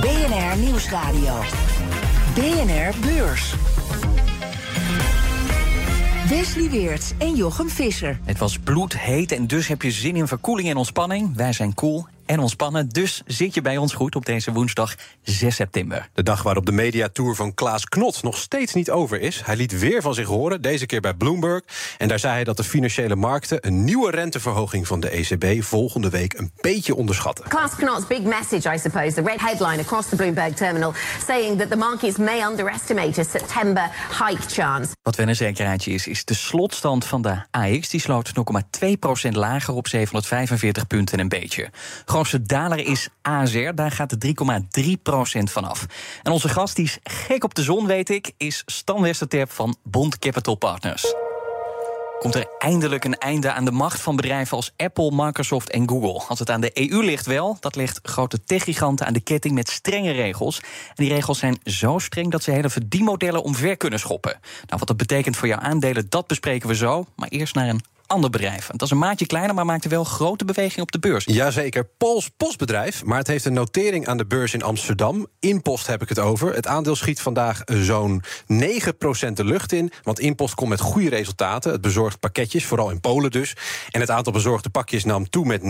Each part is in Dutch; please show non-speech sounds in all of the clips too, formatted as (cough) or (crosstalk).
BNR Nieuwsradio. BNR Beurs. Wesley Weert en Jochem Visser. Het was bloedheet en dus heb je zin in verkoeling en ontspanning. Wij zijn cool en ontspannen. Dus zit je bij ons goed op deze woensdag 6 september. De dag waarop de mediatour van Klaas Knot nog steeds niet over is. Hij liet weer van zich horen, deze keer bij Bloomberg. En daar zei hij dat de financiële markten een nieuwe renteverhoging van de ECB volgende week een beetje onderschatten. Klaas Knot's big message, I suppose, the red headline across the Bloomberg terminal, saying that the markets may underestimate a September hike chance. Wat wel een zekerheidje is, is de slotstand van de AX. Die sloot 0,2% lager op 745 punten en een beetje grootste daler is AZR. Daar gaat de 3,3% vanaf. En onze gast, die is gek op de zon, weet ik, is Stan Westerterp van Bond Capital Partners. Komt er eindelijk een einde aan de macht van bedrijven als Apple, Microsoft en Google? Als het aan de EU ligt wel, dat ligt grote techgiganten aan de ketting met strenge regels. En die regels zijn zo streng dat ze hele verdienmodellen omver kunnen schoppen. Nou, wat dat betekent voor jouw aandelen, dat bespreken we zo. Maar eerst naar een ander bedrijf. Het is een maatje kleiner, maar maakte wel grote beweging op de beurs. Jazeker, Pools postbedrijf, maar het heeft een notering aan de beurs in Amsterdam. Inpost heb ik het over. Het aandeel schiet vandaag zo'n 9% de lucht in, want Inpost komt met goede resultaten. Het bezorgt pakketjes, vooral in Polen dus. En het aantal bezorgde pakjes nam toe met 19%.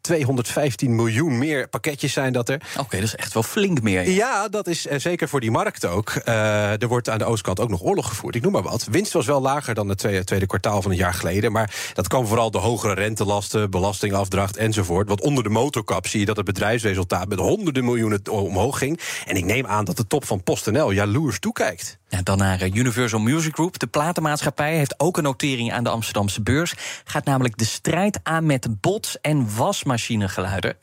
215 miljoen meer pakketjes zijn dat er. Oké, dat is echt wel flink meer. Ja, dat is zeker voor die markt ook. Uh, er wordt aan de oostkant ook nog oorlog gevoerd. Ik noem maar wat. Winst was wel lager dan het tweede, tweede kwartaal van het jaar Maar dat kwam vooral de hogere rentelasten, belastingafdracht enzovoort. Want onder de motorkap zie je dat het bedrijfsresultaat met honderden miljoenen omhoog ging. En ik neem aan dat de top van PostNL jaloers toekijkt. Dan naar eh, Universal Music Group. De platenmaatschappij heeft ook een notering aan de Amsterdamse beurs. Gaat namelijk de strijd aan met bots- en wasmachinegeluiden.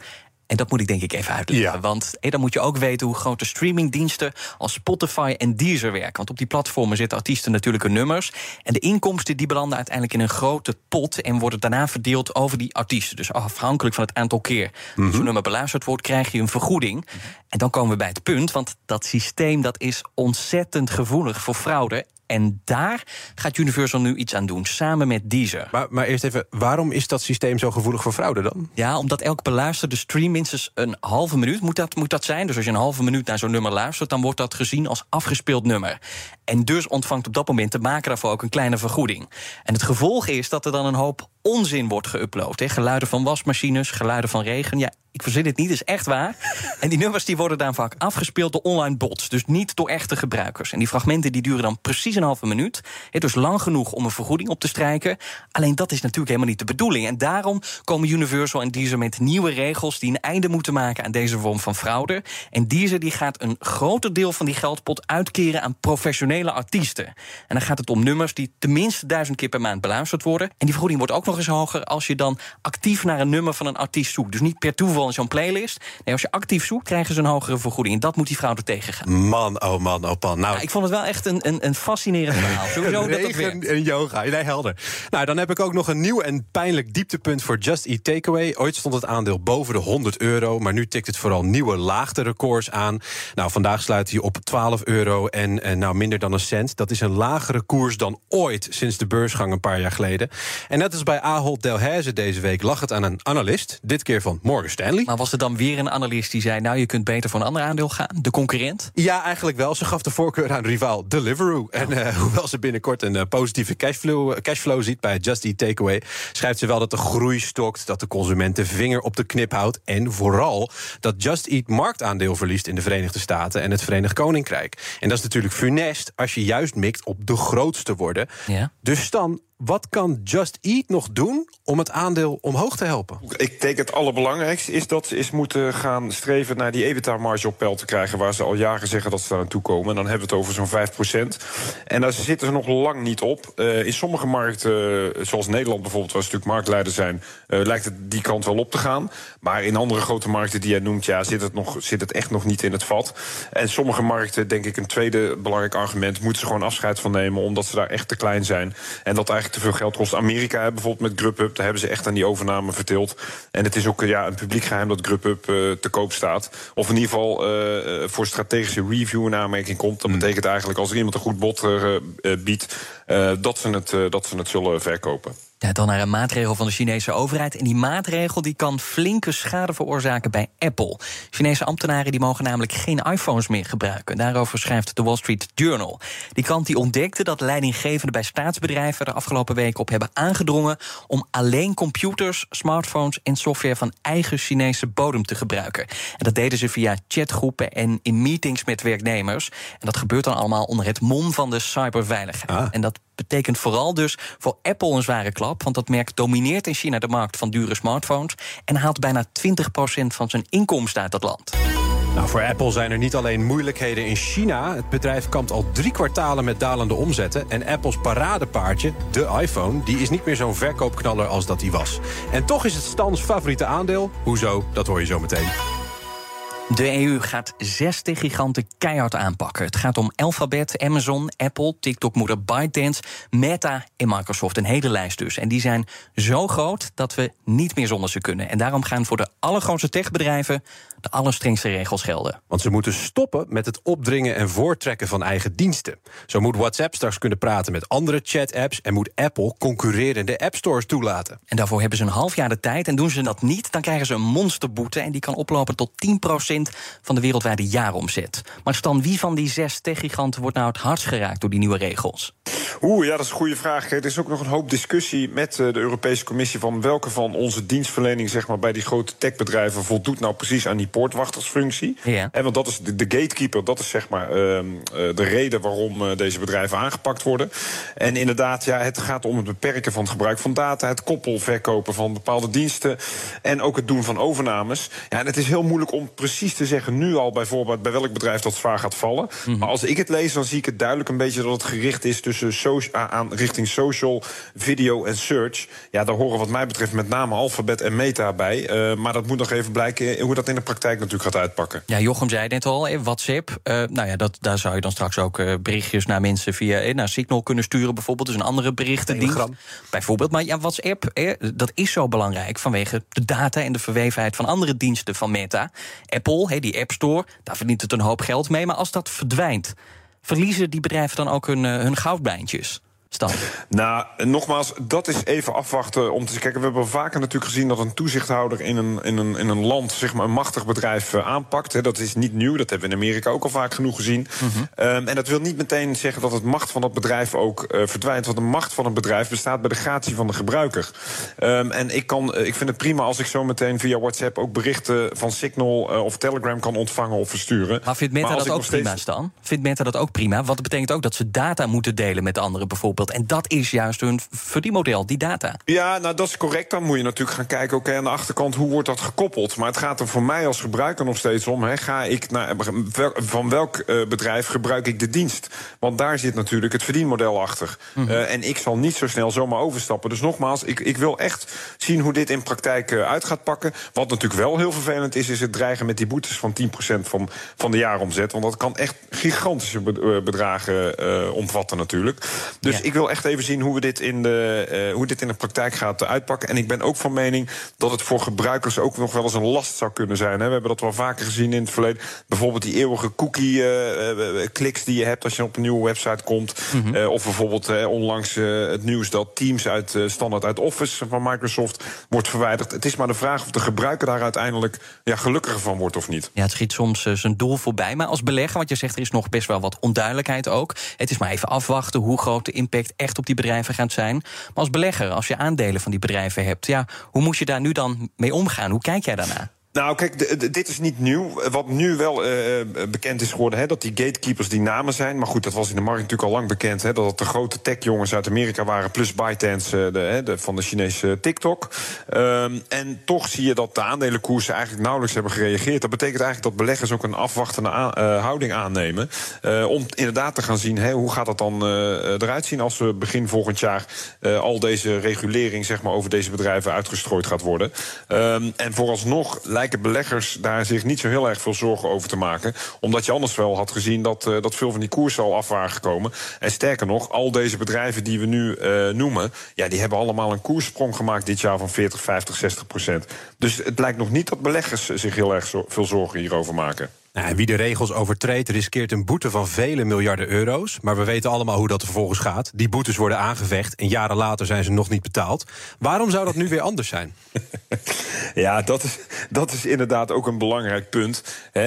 En dat moet ik denk ik even uitleggen. Ja. Want hey, dan moet je ook weten hoe grote streamingdiensten als Spotify en Deezer werken. Want op die platformen zitten artiesten natuurlijk hun nummers. En de inkomsten die belanden uiteindelijk in een grote pot en worden daarna verdeeld over die artiesten. Dus afhankelijk van het aantal keer mm -hmm. dat zo'n nummer beluisterd wordt, krijg je een vergoeding. En dan komen we bij het punt, want dat systeem dat is ontzettend gevoelig voor fraude. En daar gaat Universal nu iets aan doen, samen met Deezer. Maar, maar eerst even, waarom is dat systeem zo gevoelig voor fraude dan? Ja, omdat elke beluisterde stream minstens een halve minuut moet dat, moet dat zijn. Dus als je een halve minuut naar zo'n nummer luistert, dan wordt dat gezien als afgespeeld nummer. En dus ontvangt op dat moment de maker daarvoor ook een kleine vergoeding. En het gevolg is dat er dan een hoop onzin wordt geüpload. Hè. Geluiden van wasmachines, geluiden van regen. Ja, ik verzin het niet, is echt waar. En die nummers die worden dan vaak afgespeeld door online bots. Dus niet door echte gebruikers. En die fragmenten die duren dan precies een halve minuut. Het dus lang genoeg om een vergoeding op te strijken. Alleen dat is natuurlijk helemaal niet de bedoeling. En daarom komen Universal en Deezer met nieuwe regels... die een einde moeten maken aan deze vorm van fraude. En Deezer die gaat een groter deel van die geldpot uitkeren... aan professionele artiesten. En dan gaat het om nummers die tenminste duizend keer per maand beluisterd worden. En die vergoeding wordt ook nog eens hoger... als je dan actief naar een nummer van een artiest zoekt. Dus niet per toeval in zo'n playlist. Nee, als je actief zoekt, krijgen ze een hogere vergoeding. En dat moet die vrouw er tegengaan. Man, oh man, oh pan. Nou, ja, ik vond het wel echt een, een, een fascinerend verhaal. (laughs) Sowieso dat dat en yoga, nee, helder. Nou, dan heb ik ook nog een nieuw en pijnlijk dieptepunt voor Just Eat Takeaway. Ooit stond het aandeel boven de 100 euro, maar nu tikt het vooral nieuwe laagterecords aan. Nou, vandaag sluit hij op 12 euro en, en nou minder dan een cent. Dat is een lagere koers dan ooit sinds de beursgang een paar jaar geleden. En net als bij Ahold Delhaize deze week lag het aan een analist, dit keer van Morgan Stanley. Maar was er dan weer een analist die zei... nou, je kunt beter voor een ander aandeel gaan? De concurrent? Ja, eigenlijk wel. Ze gaf de voorkeur aan rivaal Deliveroo. En uh, (laughs) hoewel ze binnenkort een uh, positieve cashflow, cashflow ziet bij Just Eat Takeaway... schrijft ze wel dat de groei stokt, dat de consument de vinger op de knip houdt... en vooral dat Just Eat marktaandeel verliest in de Verenigde Staten... en het Verenigd Koninkrijk. En dat is natuurlijk funest als je juist mikt op de grootste worden. Ja. Dus dan wat kan Just Eat nog doen om het aandeel omhoog te helpen? Ik denk het allerbelangrijkste is dat ze moeten gaan streven naar die EBITDA-marge op peil te krijgen, waar ze al jaren zeggen dat ze daar naartoe komen. En dan hebben we het over zo'n 5% En daar zitten ze nog lang niet op. Uh, in sommige markten, zoals Nederland bijvoorbeeld, waar ze natuurlijk marktleider zijn, uh, lijkt het die kant wel op te gaan. Maar in andere grote markten die jij noemt, ja, zit het, nog, zit het echt nog niet in het vat. En sommige markten, denk ik, een tweede belangrijk argument, moeten ze gewoon afscheid van nemen, omdat ze daar echt te klein zijn. En dat eigenlijk te veel geld kost. Amerika, bijvoorbeeld met Grubhub, daar hebben ze echt aan die overname vertild. En het is ook ja, een publiek geheim dat Grubhub uh, te koop staat. Of in ieder geval uh, voor strategische review in aanmerking komt. Dat mm. betekent eigenlijk als er iemand een goed bod biedt, dat, ze het, dat ze het zullen verkopen. Dan naar een maatregel van de Chinese overheid. En die maatregel die kan flinke schade veroorzaken bij Apple. Chinese ambtenaren die mogen namelijk geen iPhones meer gebruiken. Daarover schrijft de Wall Street Journal. Die krant die ontdekte dat leidinggevenden bij staatsbedrijven... de afgelopen weken op hebben aangedrongen... om alleen computers, smartphones en software van eigen Chinese bodem te gebruiken. En dat deden ze via chatgroepen en in meetings met werknemers. En dat gebeurt dan allemaal onder het mom van de cyberveiligheid. Ah. En dat betekent vooral dus voor Apple een zware klap. Want dat merk domineert in China de markt van dure smartphones. En haalt bijna 20% van zijn inkomsten uit dat land. Nou, voor Apple zijn er niet alleen moeilijkheden in China. Het bedrijf kampt al drie kwartalen met dalende omzetten. En Apples paradepaardje, de iPhone, die is niet meer zo'n verkoopknaller als dat hij was. En toch is het Stans favoriete aandeel. Hoezo? Dat hoor je zo meteen. De EU gaat zes giganten keihard aanpakken. Het gaat om Alphabet, Amazon, Apple, TikTok-moeder ByteDance, Meta en Microsoft. Een hele lijst dus. En die zijn zo groot dat we niet meer zonder ze kunnen. En daarom gaan voor de allergrootste techbedrijven de allerstrengste regels gelden. Want ze moeten stoppen met het opdringen en voortrekken van eigen diensten. Zo moet WhatsApp straks kunnen praten met andere chat-apps... en moet Apple concurrerende appstores toelaten. En daarvoor hebben ze een half jaar de tijd. En doen ze dat niet, dan krijgen ze een monsterboete... en die kan oplopen tot 10 van de wereldwijde jaaromzet. Maar Stan, wie van die zes techgiganten wordt nou het hardst geraakt door die nieuwe regels? Oeh, ja, dat is een goede vraag. Er is ook nog een hoop discussie met eh, de Europese Commissie... van welke van onze dienstverlening zeg maar, bij die grote techbedrijven... voldoet nou precies aan die poortwachtersfunctie. Ja. En want dat is de, gatekeeper, dat is zeg maar ehm, eh, de reden... waarom uh, deze bedrijven aangepakt worden. En inderdaad, ja, het gaat om het beperken van het gebruik van data... het koppelverkopen van bepaalde diensten... en ook het doen van overnames. Ja, en het is heel moeilijk om precies te zeggen nu al bijvoorbeeld... bij welk bedrijf dat zwaar gaat vallen. Mhm. Maar als ik het lees, dan zie ik het duidelijk een beetje... dat het gericht is tussen aan richting social, video en search. Ja, daar horen wat mij betreft met name Alphabet en Meta bij. Uh, maar dat moet nog even blijken hoe dat in de praktijk natuurlijk gaat uitpakken. Ja, Jochem zei net al, WhatsApp. Uh, nou ja, dat, daar zou je dan straks ook uh, berichtjes naar mensen via naar Signal kunnen sturen, bijvoorbeeld. Dus een andere berichtendienst. Bijvoorbeeld. Maar ja, WhatsApp, dat is zo belangrijk vanwege de data en de verwevenheid van andere diensten van Meta. Apple, die App Store, daar verdient het een hoop geld mee. Maar als dat verdwijnt verliezen die bedrijven dan ook hun, eh, hun Nou, nogmaals, dat is even afwachten om te kijken. We hebben vaker natuurlijk gezien dat een toezichthouder in een, in een, in een land zeg maar, een machtig bedrijf uh, aanpakt. dat is niet nieuw, dat hebben we in Amerika ook al vaak genoeg gezien. Mhm. Ehm, en dat wil niet meteen zeggen dat het macht van dat bedrijf ook uh, verdwijnt. Want de macht van een bedrijf bestaat bij de gratie van de gebruiker. Um, en ik, kan, uh, ik vind het prima als ik zo meteen via WhatsApp ook berichten van Signal of Telegram kan ontvangen of versturen. Maar vindt Meta dat ook prima, Stan? Vindt Meta dat ook prima? Want dat betekent ook dat ze data moeten delen met anderen bijvoorbeeld. En dat is juist hun verdienmodel, die data. Ja, nou dat is correct. Dan moet je natuurlijk gaan kijken, oké, aan de achterkant, hoe wordt dat gekoppeld? Maar het gaat er voor mij als gebruiker nog steeds om, hè, ga ik naar, van welk uh, bedrijf gebruik ik de dienst? Want daar zit natuurlijk het verdienmodel achter. Mm -hmm. uh, en ik zal niet zo snel zomaar overstappen. Dus nogmaals, ik, ik wil echt zien hoe dit in praktijk uh, uit gaat pakken. Wat natuurlijk wel heel vervelend is, is het dreigen met die boetes van 10% van, van de jaaromzet. Want dat kan echt gigantische bedragen omvatten natuurlijk. Dus ik ik wil echt even zien hoe, we dit in de, uh, hoe dit in de praktijk gaat uitpakken. En ik ben ook van mening dat het voor gebruikers ook nog wel eens een last zou kunnen zijn. Hè. We hebben dat wel vaker gezien in het verleden. Bijvoorbeeld die eeuwige cookie-kliks uh, die je hebt als je op een nieuwe website komt. Mm -hmm. uh, of bijvoorbeeld onlangs het nieuws dat Teams uit standaard uit Office van Microsoft wordt verwijderd. Het is maar de vraag of de gebruiker daar uiteindelijk ja, gelukkiger van wordt of niet. Ja, het schiet soms zijn doel voorbij. Maar als belegger, want je zegt er is nog best wel wat onduidelijkheid ook. Het is maar even afwachten hoe groot de impact echt op die bedrijven gaat zijn. Maar als belegger, als je aandelen van die bedrijven hebt, ja, hoe moet je daar nu dan mee omgaan? Hoe kijk jij daarna? Nou, kijk, dit is niet nieuw. Wat nu wel eh, eh, bekend is geworden, hè, dat die gatekeepers die namen zijn. Maar goed, dat was in de markt natuurlijk al lang bekend. Hè, dat het de grote tech-jongens uit Amerika waren, plus ByteDance eh, hè, de, van de Chinese TikTok. Ehm, en toch zie je dat de aandelenkoersen eigenlijk nauwelijks hebben gereageerd. Dat betekent eigenlijk dat beleggers ook een afwachtende houding aannemen. om inderdaad te gaan zien, hè, hoe gaat dat dan eruit zien als we begin volgend jaar al deze regulering zeg maar, over deze bedrijven uitgestrooid gaat worden. Ehm, en vooralsnog lijken beleggers daar zich niet zo heel erg veel zorgen over te maken. Omdat je anders wel had gezien dat, eh, dat veel van die koersen al af waren gekomen. En sterker nog, al deze bedrijven die we nu eh, noemen, ja, die hebben allemaal een koerssprong gemaakt dit jaar van 40, 50, 60 procent. Dus het lijkt nog niet dat beleggers zich heel erg zo- veel zorgen hierover maken. Nou, wie de regels overtreedt, riskeert een boete van vele miljarden euro's. Maar we weten allemaal hoe dat vervolgens gaat. Die boetes worden aangevecht en jaren later zijn ze nog niet betaald. Waarom zou dat nu weer anders zijn? (laughs) Ja, dat is, dat is inderdaad ook een belangrijk punt. Eh,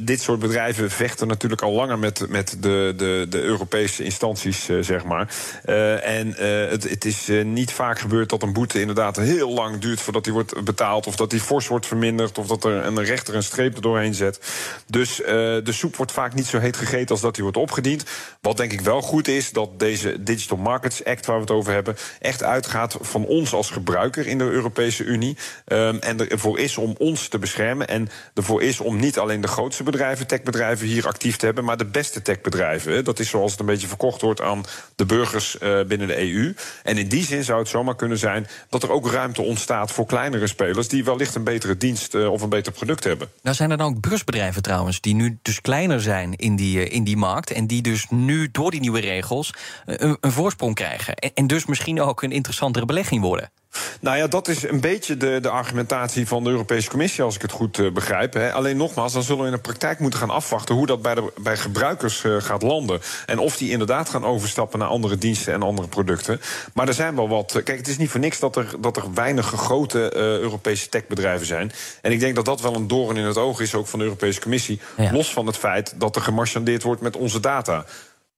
dit soort bedrijven vechten natuurlijk al langer met, met de, de, de Europese instanties, eh, zeg maar. Eh, en het, het is niet vaak gebeurd dat een boete inderdaad heel lang duurt voordat die wordt betaald. Of dat die fors wordt verminderd. Of dat er een rechter een streep er doorheen zet. Dus eh, de soep wordt vaak niet zo heet gegeten als dat die wordt opgediend. Wat denk ik wel goed is, dat deze Digital Markets Act waar we het over hebben, echt uitgaat van ons als gebruiker in de Europese Unie. Ehm, en ervoor is om ons te beschermen. En ervoor is om niet alleen de grootste bedrijven, techbedrijven hier actief te hebben, maar de beste techbedrijven. Dat is zoals het een beetje verkocht wordt aan de burgers eh, binnen de EU. En in die zin zou het zomaar kunnen zijn dat er ook ruimte ontstaat voor kleinere spelers die wellicht een betere dienst eh, of een beter product hebben. Nou zijn er dan ook beursbedrijven trouwens, die nu dus kleiner zijn in die, eh, in die markt. En die dus nu door die nieuwe regels eh, een, voorsprong krijgen. En, en dus misschien ook een interessantere belegging worden. Nou ja, dat is een beetje de, de argumentatie van de Europese Commissie, als ik het goed eh, begrijp. Hè. Alleen nogmaals, dan zullen we in de praktijk moeten gaan afwachten hoe dat bij, de, bij gebruikers eh, gaat landen. En of die inderdaad gaan overstappen naar andere diensten en andere producten. Maar er zijn wel wat. eh, Kijk, het is niet voor niks dat er, dat er weinig grote Europese techbedrijven zijn. En ik denk dat dat wel een doorn in het oog is, ook van de Europese Commissie. Ja. Los van het feit dat er gemarchandeerd wordt met onze data.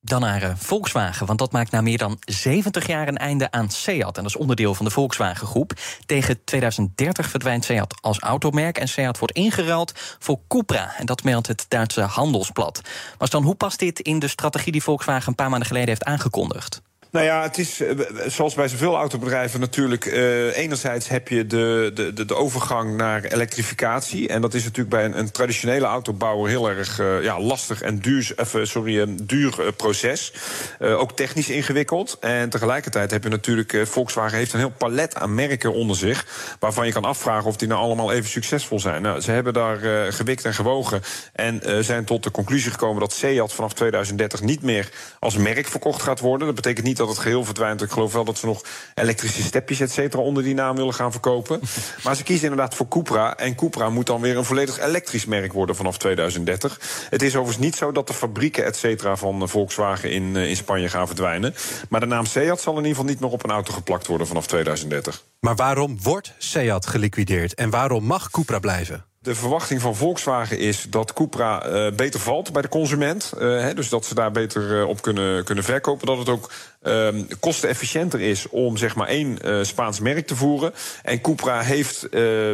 Dan naar eh, Volkswagen, want dat maakt na meer dan 70 jaar een einde aan Seat. En dat is onderdeel van de Volkswagen-groep. Tegen 2030 verdwijnt Seat als automerk... en Seat wordt ingeruild voor Cupra. En dat meldt het Duitse Handelsblad. Maar dan, hoe past dit in de strategie die Volkswagen... een paar maanden geleden heeft aangekondigd? Nou ja, het is eh, zoals bij zoveel autobedrijven natuurlijk. eh, enerzijds heb je de, de, de, overgang naar elektrificatie. En dat is natuurlijk bij een, een traditionele autobouwer heel erg eh, ja, lastig en duur, eh, sorry, een duur proces. Ook technisch ingewikkeld. En tegelijkertijd heb je natuurlijk. Volkswagen heeft een heel palet aan merken onder zich. Waarvan je kan afvragen of die nou allemaal even succesvol zijn. Nou, ze hebben daar gewikt en gewogen. En zijn tot de conclusie gekomen dat Seat vanaf 2030 niet meer als merk verkocht gaat worden. Dat betekent niet dat het geheel verdwijnt. Ik geloof wel dat ze nog elektrische stepjes, et cetera, onder die naam willen gaan verkopen. (laughs) maar ze kiezen inderdaad voor Cupra. En Cupra moet dan weer een volledig elektrisch merk worden vanaf 2030. Het is overigens niet zo dat de fabrieken, et cetera, van eh, Volkswagen in, eh, in Spanje gaan verdwijnen. Maar de naam Seat zal in ieder geval niet meer op een auto geplakt worden vanaf 2030. Maar waarom wordt Seat geliquideerd en waarom mag Cupra blijven? De verwachting van Volkswagen is dat Cupra eh, beter valt bij de consument. Eh, dus dat ze daar beter eh, op kunnen, kunnen verkopen. Dat het ook ehm, kostenefficiënter is om zeg maar één Spaans merk te voeren. En Cupra heeft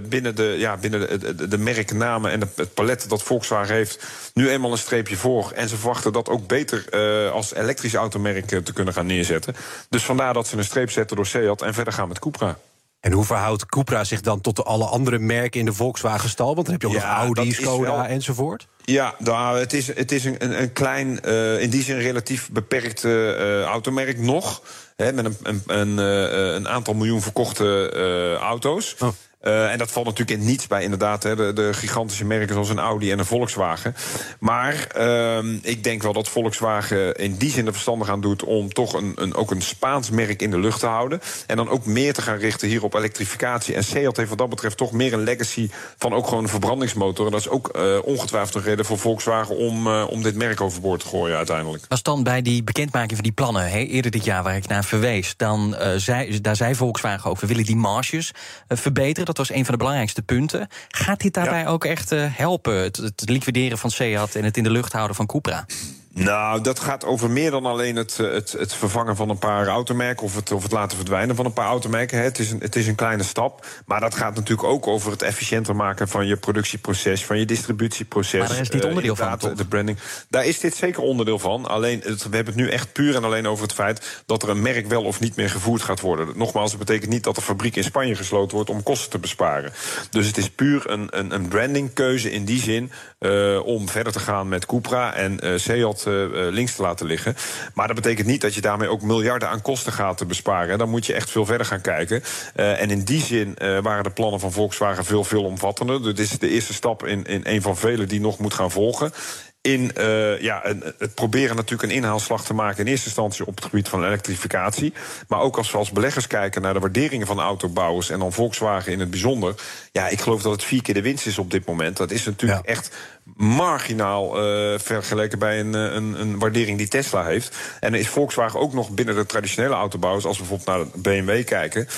binnen, de, ja, binnen de, de, merknamen en het, palet dat Volkswagen heeft... nu eenmaal een streepje voor. En ze verwachten dat ook beter als elektrisch automerk te kunnen gaan neerzetten. Dus vandaar dat ze een streep zetten door Seat en verder gaan met Cupra. En hoe verhoudt Cupra zich dan tot de alle andere merken in de Volkswagen-stal? Want dan heb je ook Ja, nog Audi, Skoda wel- enzovoort. Ja, nou, het is, het is een, een, klein, eh, in die zin relatief beperkt eh, automerk nog. Hè, met een, een, een, eh, een aantal miljoen verkochte auto's. Oh. Eh, en dat valt natuurlijk in niets bij, inderdaad, hè, de, gigantische merken zoals een Audi en een Volkswagen. Maar ehm, ik denk wel dat Volkswagen in die zin er verstandig aan doet om toch een, een, ook een Spaans merk in de lucht te houden. En dan ook meer te gaan richten hier op elektrificatie. En Seat heeft wat dat betreft toch meer een legacy van ook gewoon een verbrandingsmotor. En dat is ook eh, ongetwijfeld een reden voor Volkswagen om, eh, om dit merk overboord te gooien uiteindelijk. Was dan bij die bekendmaking van die plannen, eerder dit jaar waar ik naar verwees, dan zei, daar zei Volkswagen ook, we willen die marges verbeteren. Dat was een van de belangrijkste punten. Gaat dit daarbij ook echt eh, helpen, het, het liquideren van Seat en het in de lucht houden van Cupra? Nou, dat gaat over meer dan alleen het, eh, het, het vervangen van een paar automerken of het, of het laten verdwijnen van een paar automerken. Het is, een, het is een kleine stap. Maar dat gaat natuurlijk ook over het efficiënter maken van je productieproces, van je distributieproces. Maar daar is dit eh, onderdeel van, toch? De branding. Daar is dit zeker onderdeel van. Alleen, het, we hebben het nu echt puur en alleen over het feit dat er een merk wel of niet meer gevoerd gaat worden. Nogmaals, dat betekent niet dat de fabriek in Spanje gesloten wordt om kosten te besparen. Dus het is puur een, een, een brandingkeuze in die zin eh, om verder te gaan met Cupra en eh Seat eh, eh, links te laten liggen. Maar dat betekent niet dat je daarmee ook miljarden aan kosten gaat besparen. Dan moet je echt veel verder gaan kijken. Eh, en in die zin waren de plannen van Volkswagen veel, veel omvattender. Dit is de eerste stap in, in een van vele die nog moet gaan volgen in eh, ja, een- het proberen natuurlijk een inhaalslag te maken... in eerste instantie op het gebied van elektrificatie. Maar ook als we als beleggers kijken naar de waarderingen van autobouwers... en dan Volkswagen in het bijzonder... ja, ik geloof dat het vier keer de winst is op dit moment. Dat is natuurlijk echt marginaal eh, vergeleken bij een, eh, een, een waardering die Tesla heeft. En dan is Volkswagen ook nog binnen de traditionele autobouwers... als we bijvoorbeeld naar BMW kijken...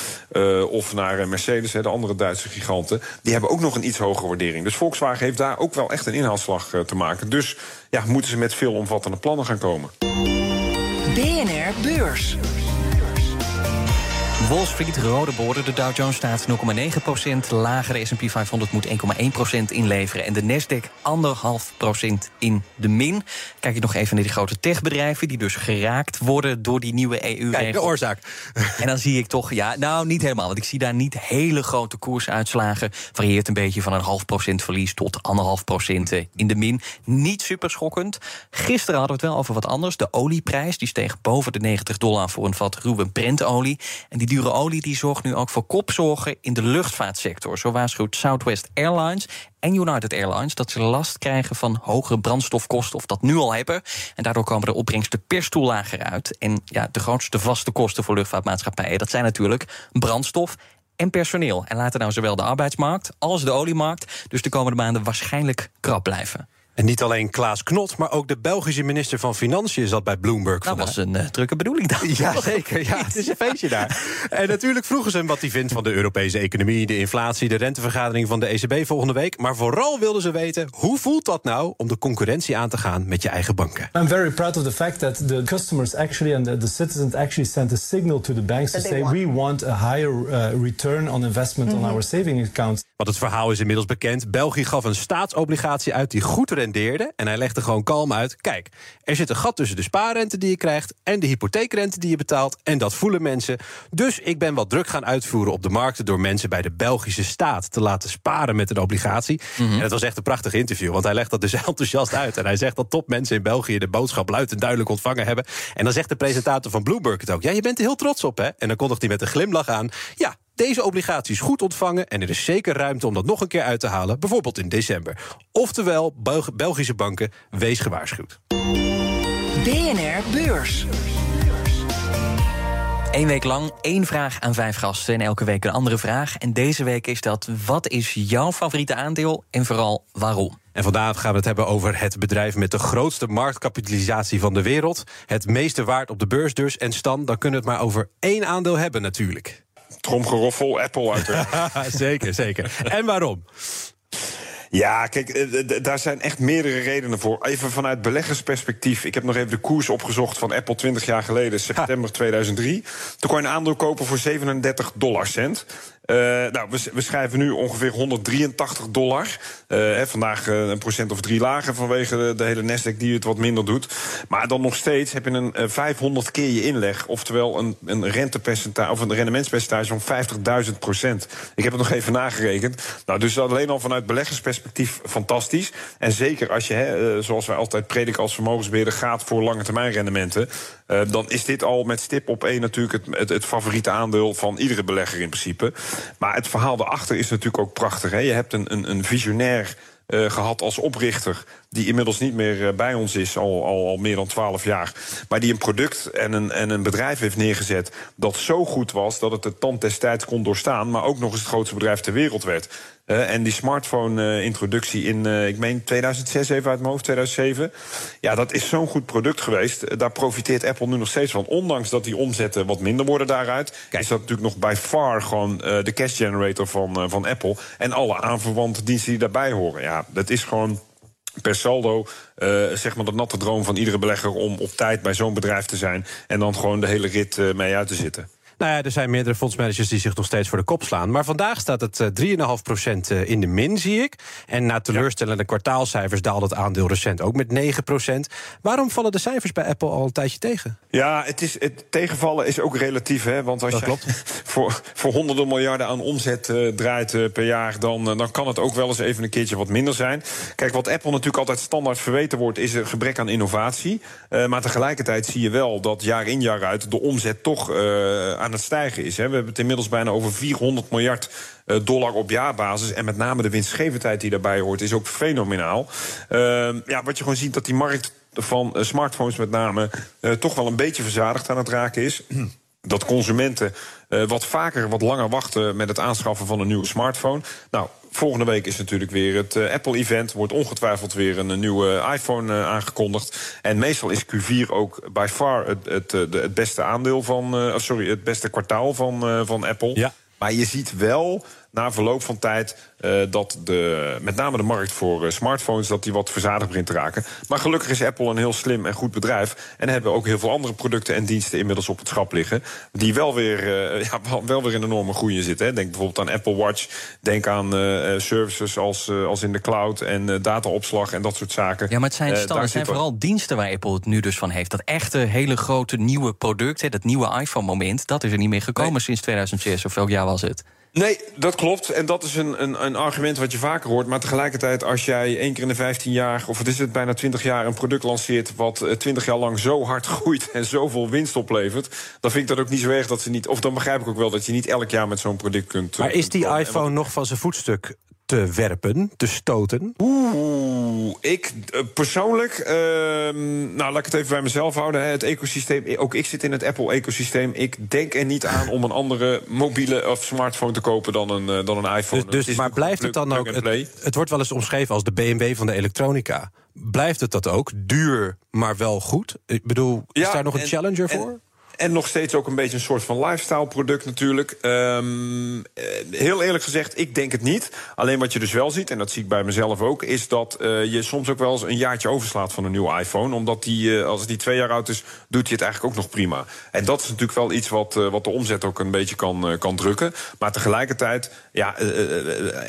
of naar Mercedes, de andere Duitse giganten... die hebben ook nog een iets hogere waardering. Dus Volkswagen heeft daar ook wel echt een inhaalslag te maken. Dus ja, moeten ze met veel omvattende plannen gaan komen. BNR Beurs. Wall Street, rode borden. De Dow Jones staat 0,9% lager. De S&P 500 moet 1,1% inleveren. En de Nasdaq 1,5% in de min. Kijk je nog even naar die grote techbedrijven... die dus geraakt worden door die nieuwe EU-regels. Kijk, de oorzaak. En dan zie ik toch, ja, nou niet helemaal. Want ik zie daar niet hele grote koersuitslagen. Varieert een beetje van een half procent verlies tot anderhalf procent eh, in de min. Niet super schokkend. Gisteren hadden we het wel over wat anders. De olieprijs die steeg boven de 90 dollar voor een vat ruwe Brentolie. En die dure olie die zorgt nu ook voor kopzorgen in de luchtvaartsector. Zo waarschuwt Southwest Airlines en United Airlines dat ze last krijgen van hogere brandstofkosten, of dat nu al hebben. En daardoor komen de opbrengsten per stoel lager uit. En ja, de grootste vaste kosten voor luchtvaartmaatschappijen, dat zijn natuurlijk brandstof en personeel. En laten nou zowel de arbeidsmarkt als de oliemarkt dus de komende maanden waarschijnlijk krap blijven. En niet alleen Klaas Knot, maar ook de Belgische minister van Financiën zat bij Bloomberg Dat vandaag. was een eh, drukke bedoeling dan. Ja, zeker. Ja, (laughs) het is een feestje daar. En natuurlijk vroegen ze hem wat hij vindt van de Europese economie, de inflatie, de rentevergadering van de ECB volgende week. Maar vooral wilden ze weten hoe voelt dat nou om de concurrentie aan te gaan met je eigen banken. I'm very proud of the fact that the customers actually and the, the citizens actually sent a signal to the banks to say want. we want a higher uh, return on investment on our saving accounts. Want het verhaal is inmiddels bekend. België gaf een staatsobligatie uit die goed rendeerde. En hij legde gewoon kalm uit. Kijk, er zit een gat tussen de spaarrente die je krijgt. en de hypotheekrente die je betaalt. En dat voelen mensen. Dus ik ben wat druk gaan uitvoeren op de markten. door mensen bij de Belgische staat te laten sparen met een obligatie. En het was echt een prachtig interview. Want hij legt dat dus (laughs) enthousiast uit. En hij zegt dat topmensen in België de boodschap luid en duidelijk ontvangen hebben. En dan zegt de presentator van Bloomberg het ook. Ja, je bent er heel trots op, hè? En dan kondigt hij met een glimlach aan. Ja, deze obligatie is goed ontvangen en er is zeker ruimte om dat nog een keer uit te halen, bijvoorbeeld in december. Oftewel, Belg- Belgische banken, wees gewaarschuwd. BNR Beurs. Eén week lang één vraag aan vijf gasten en elke week een andere vraag. En deze week is dat: wat is jouw favoriete aandeel en vooral waarom? En vandaag gaan we het hebben over het bedrijf met de grootste marktkapitalisatie van de wereld. Het meeste waard op de beurs dus. En Stan, dan kunnen we het maar over één aandeel hebben natuurlijk. Tromgeroffel, Apple uiteraard. (laughs) zeker, zeker. En waarom? Ja, kijk, eh, daar zijn echt meerdere redenen voor. Even vanuit beleggersperspectief. Ik heb nog even de koers opgezocht van Apple 20 jaar geleden, september 2003. Toen kon je een aandeel kopen voor 37 dollarcent. Eh, nou, we, we schrijven nu ongeveer 183 dollar. Eh, hè, vandaag eh, een procent of drie lager vanwege de, hele Nasdaq die het wat minder doet. Maar dan nog steeds heb je een eh, 500 keer je inleg. Oftewel een, een rentepercentage of een rendementspercentage van 50.000 procent. Ik heb het nog even nagerekend. Nou, dus alleen al vanuit beleggersperspectief fantastisch. En zeker als je, hè, zoals wij altijd prediken als vermogensbeheerder, gaat voor lange termijn rendementen. Eh, dan is dit al met stip op één natuurlijk het, het, het favoriete aandeel van iedere belegger in principe. Maar het verhaal daarachter is natuurlijk ook prachtig. Hè? Je hebt een, een, een visionair eh, gehad als oprichter. Die inmiddels niet meer eh, bij ons is, al, al, al meer dan twaalf jaar. Maar die een product en een, en een bedrijf heeft neergezet. dat zo goed was dat het de tand des tijds kon doorstaan. maar ook nog eens het grootste bedrijf ter wereld werd. Eh, en die smartphone-introductie in, eh, ik meen 2006 even uit mijn hoofd, 2007. Ja, dat is zo'n goed product geweest. Daar profiteert Apple nu nog steeds van. Ondanks dat die omzetten wat minder worden daaruit... is dat natuurlijk nog by far gewoon de cash generator van, van Apple. En alle aanverwante diensten die daarbij horen. Ja, dat is gewoon per saldo uh, zeg maar de natte droom van iedere belegger om op tijd bij zo'n bedrijf te zijn en dan gewoon de hele rit uh, mee uit te zitten. Nou ja, er zijn meerdere fondsmanagers die zich nog steeds voor de kop slaan. Maar vandaag staat het 3,5% in de min, zie ik. En na teleurstellende ja. kwartaalcijfers daalde het aandeel recent ook met 9%. Waarom vallen de cijfers bij Apple al een tijdje tegen? Ja, het, is, het tegenvallen is ook relatief. Hè? Want als Dat je klopt. (laughs) voor, voor honderden miljarden aan omzet uh, draait uh, per jaar... Dan, uh, dan kan het ook wel eens even een keertje wat minder zijn. Kijk, wat Apple natuurlijk altijd standaard verweten wordt... is een gebrek aan innovatie. maar tegelijkertijd zie je wel dat jaar in jaar uit... de omzet toch aan het stijgen is. Hè? We hebben het inmiddels bijna over 400 miljard uh, dollar op jaarbasis. En met name de winstgevendheid die daarbij hoort, is ook fenomenaal. Uh, ja, wat je gewoon ziet dat die markt van uh, smartphones met name uh, toch wel een beetje verzadigd aan het raken is. (clears throat) Dat consumenten wat vaker, wat langer wachten met het aanschaffen van een nieuwe smartphone. Nou, volgende week is natuurlijk weer het uh, Apple-event. Wordt ongetwijfeld weer een, een nieuwe iPhone aangekondigd. En meestal is Q4 ook by far het, het, de, het beste aandeel van. sorry, het beste kwartaal van, van Apple. Ja. Maar je ziet wel na verloop van tijd uh, dat de, met name de markt voor uh, smartphones dat die wat verzadigd begint te raken. Maar gelukkig is Apple een heel slim en goed bedrijf. En hebben ook heel veel andere producten en diensten inmiddels op het schap liggen. Die wel weer, uh, (laughs) ja, wel weer in enorme groei zitten. Hè. Denk bijvoorbeeld aan Apple Watch. Denk aan services als, als in de cloud en dataopslag en dat soort zaken. Ja, maar het zijn, het zijn vooral diensten waar Apple het nu dus van heeft. Dat echte hele grote nieuwe product, hè, dat nieuwe iPhone-moment, dat is er niet meer gekomen nee. sinds 2006. Of welk jaar was het? Nee, dat klopt. En dat is een, een, een, argument wat je vaker hoort. Maar tegelijkertijd, als jij één keer in de 15 jaar, of wat is het, bijna 20 jaar, een product lanceert. wat 20 jaar lang zo hard (laughs) groeit en zoveel winst oplevert. dan vind ik dat ook niet zo erg dat ze niet. Of dan begrijp ik ook wel dat je niet elk jaar met zo'n product kunt. Maar is die iPhone nog van zijn voetstuk te werpen, te stoten? Oeh, ik uh, persoonlijk, uh, nou laat ik het even bij mezelf houden. Hè. Het ecosysteem, ook ik zit in het Apple-ecosysteem. Ik denk er niet aan om een andere mobiele of smartphone te kopen dan een, uh, dan een iPhone. Dus, dus maar blijft het dan ook? Het, het wordt wel eens omschreven als de BMW van de elektronica. Blijft het dat ook? Duur, maar wel goed? Ik bedoel, is ja, daar nog een en, challenger en, voor? En nog steeds ook een beetje een soort van lifestyle product natuurlijk. Um, heel eerlijk gezegd, ik denk het niet. Alleen wat je dus wel ziet, en dat zie ik bij mezelf ook... is dat uh, je soms ook wel eens een jaartje overslaat van een nieuwe iPhone. Omdat die, uh, als die twee jaar oud is, doet hij het eigenlijk ook nog prima. En dat is natuurlijk wel iets wat, wat de omzet ook een beetje kan, kan drukken. Maar tegelijkertijd, ja,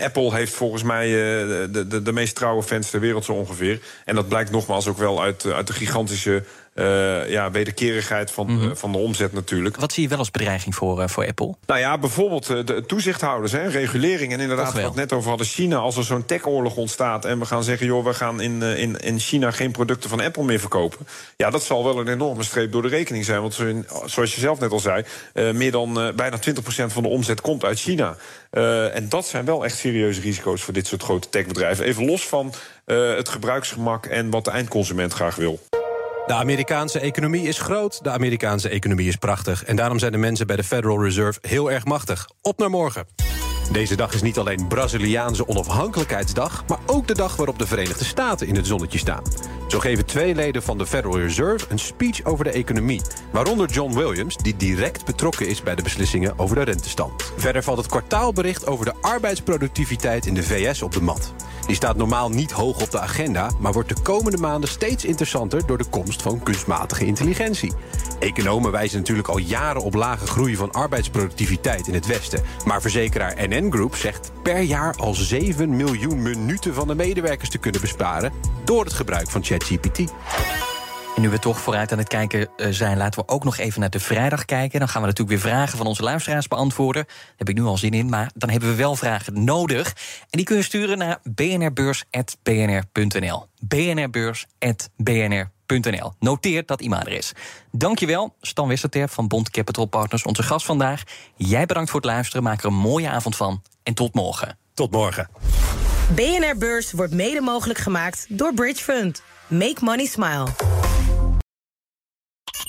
Apple heeft volgens mij de, de, de meest trouwe fans ter wereld zo ongeveer. En dat blijkt nogmaals ook wel uit, uit de gigantische... Uh, ja, wederkerigheid van, mm -hmm. uh, van de omzet natuurlijk. Wat zie je wel als bedreiging voor, uh, voor Apple? Nou ja, bijvoorbeeld de toezichthouders, hè, regulering. En inderdaad, wat we het net over hadden, China. Als er zo'n tech-oorlog ontstaat en we gaan zeggen... joh, we gaan in, in, in China geen producten van Apple meer verkopen... ja, dat zal wel een enorme streep door de rekening zijn. Want zoals je zelf net al zei... meer dan bijna 20% van de omzet komt uit China. en dat zijn wel echt serieuze risico's voor dit soort grote techbedrijven. Even los van het gebruiksgemak en wat de eindconsument graag wil. De Amerikaanse economie is groot, de Amerikaanse economie is prachtig... en daarom zijn de mensen bij de Federal Reserve heel erg machtig. Op naar morgen. Deze dag is niet alleen Braziliaanse onafhankelijkheidsdag... maar ook de dag waarop de Verenigde Staten in het zonnetje staan. Zo geven twee leden van de Federal Reserve een speech over de economie. Waaronder John Williams, die direct betrokken is bij de beslissingen over de rentestand. Verder valt het kwartaalbericht over de arbeidsproductiviteit in de VS op de mat. Die staat normaal niet hoog op de agenda, maar wordt de komende maanden steeds interessanter door de komst van kunstmatige intelligentie. Economen wijzen natuurlijk al jaren op lage groei van arbeidsproductiviteit in het Westen. Maar verzekeraar NN Group zegt per jaar al 7 miljoen minuten van de medewerkers te kunnen besparen door het gebruik van ChatGPT. En nu we toch vooruit aan het kijken zijn, laten we ook nog even naar de vrijdag kijken. Dan gaan we natuurlijk weer vragen van onze luisteraars beantwoorden. Daar heb ik nu al zin in, maar dan hebben we wel vragen nodig. En die kun je sturen naar bnrbeurs.bnr.nl. bnrbeurs.bnr.nl. Noteer dat e-mailadres. Dankjewel, Stan Westerterp van Bond Capital Partners, onze gast vandaag. Jij bedankt voor het luisteren, maak er een mooie avond van. En tot morgen. Tot morgen. BNR Beurs wordt mede mogelijk gemaakt door Bridge Fund. Make money smile.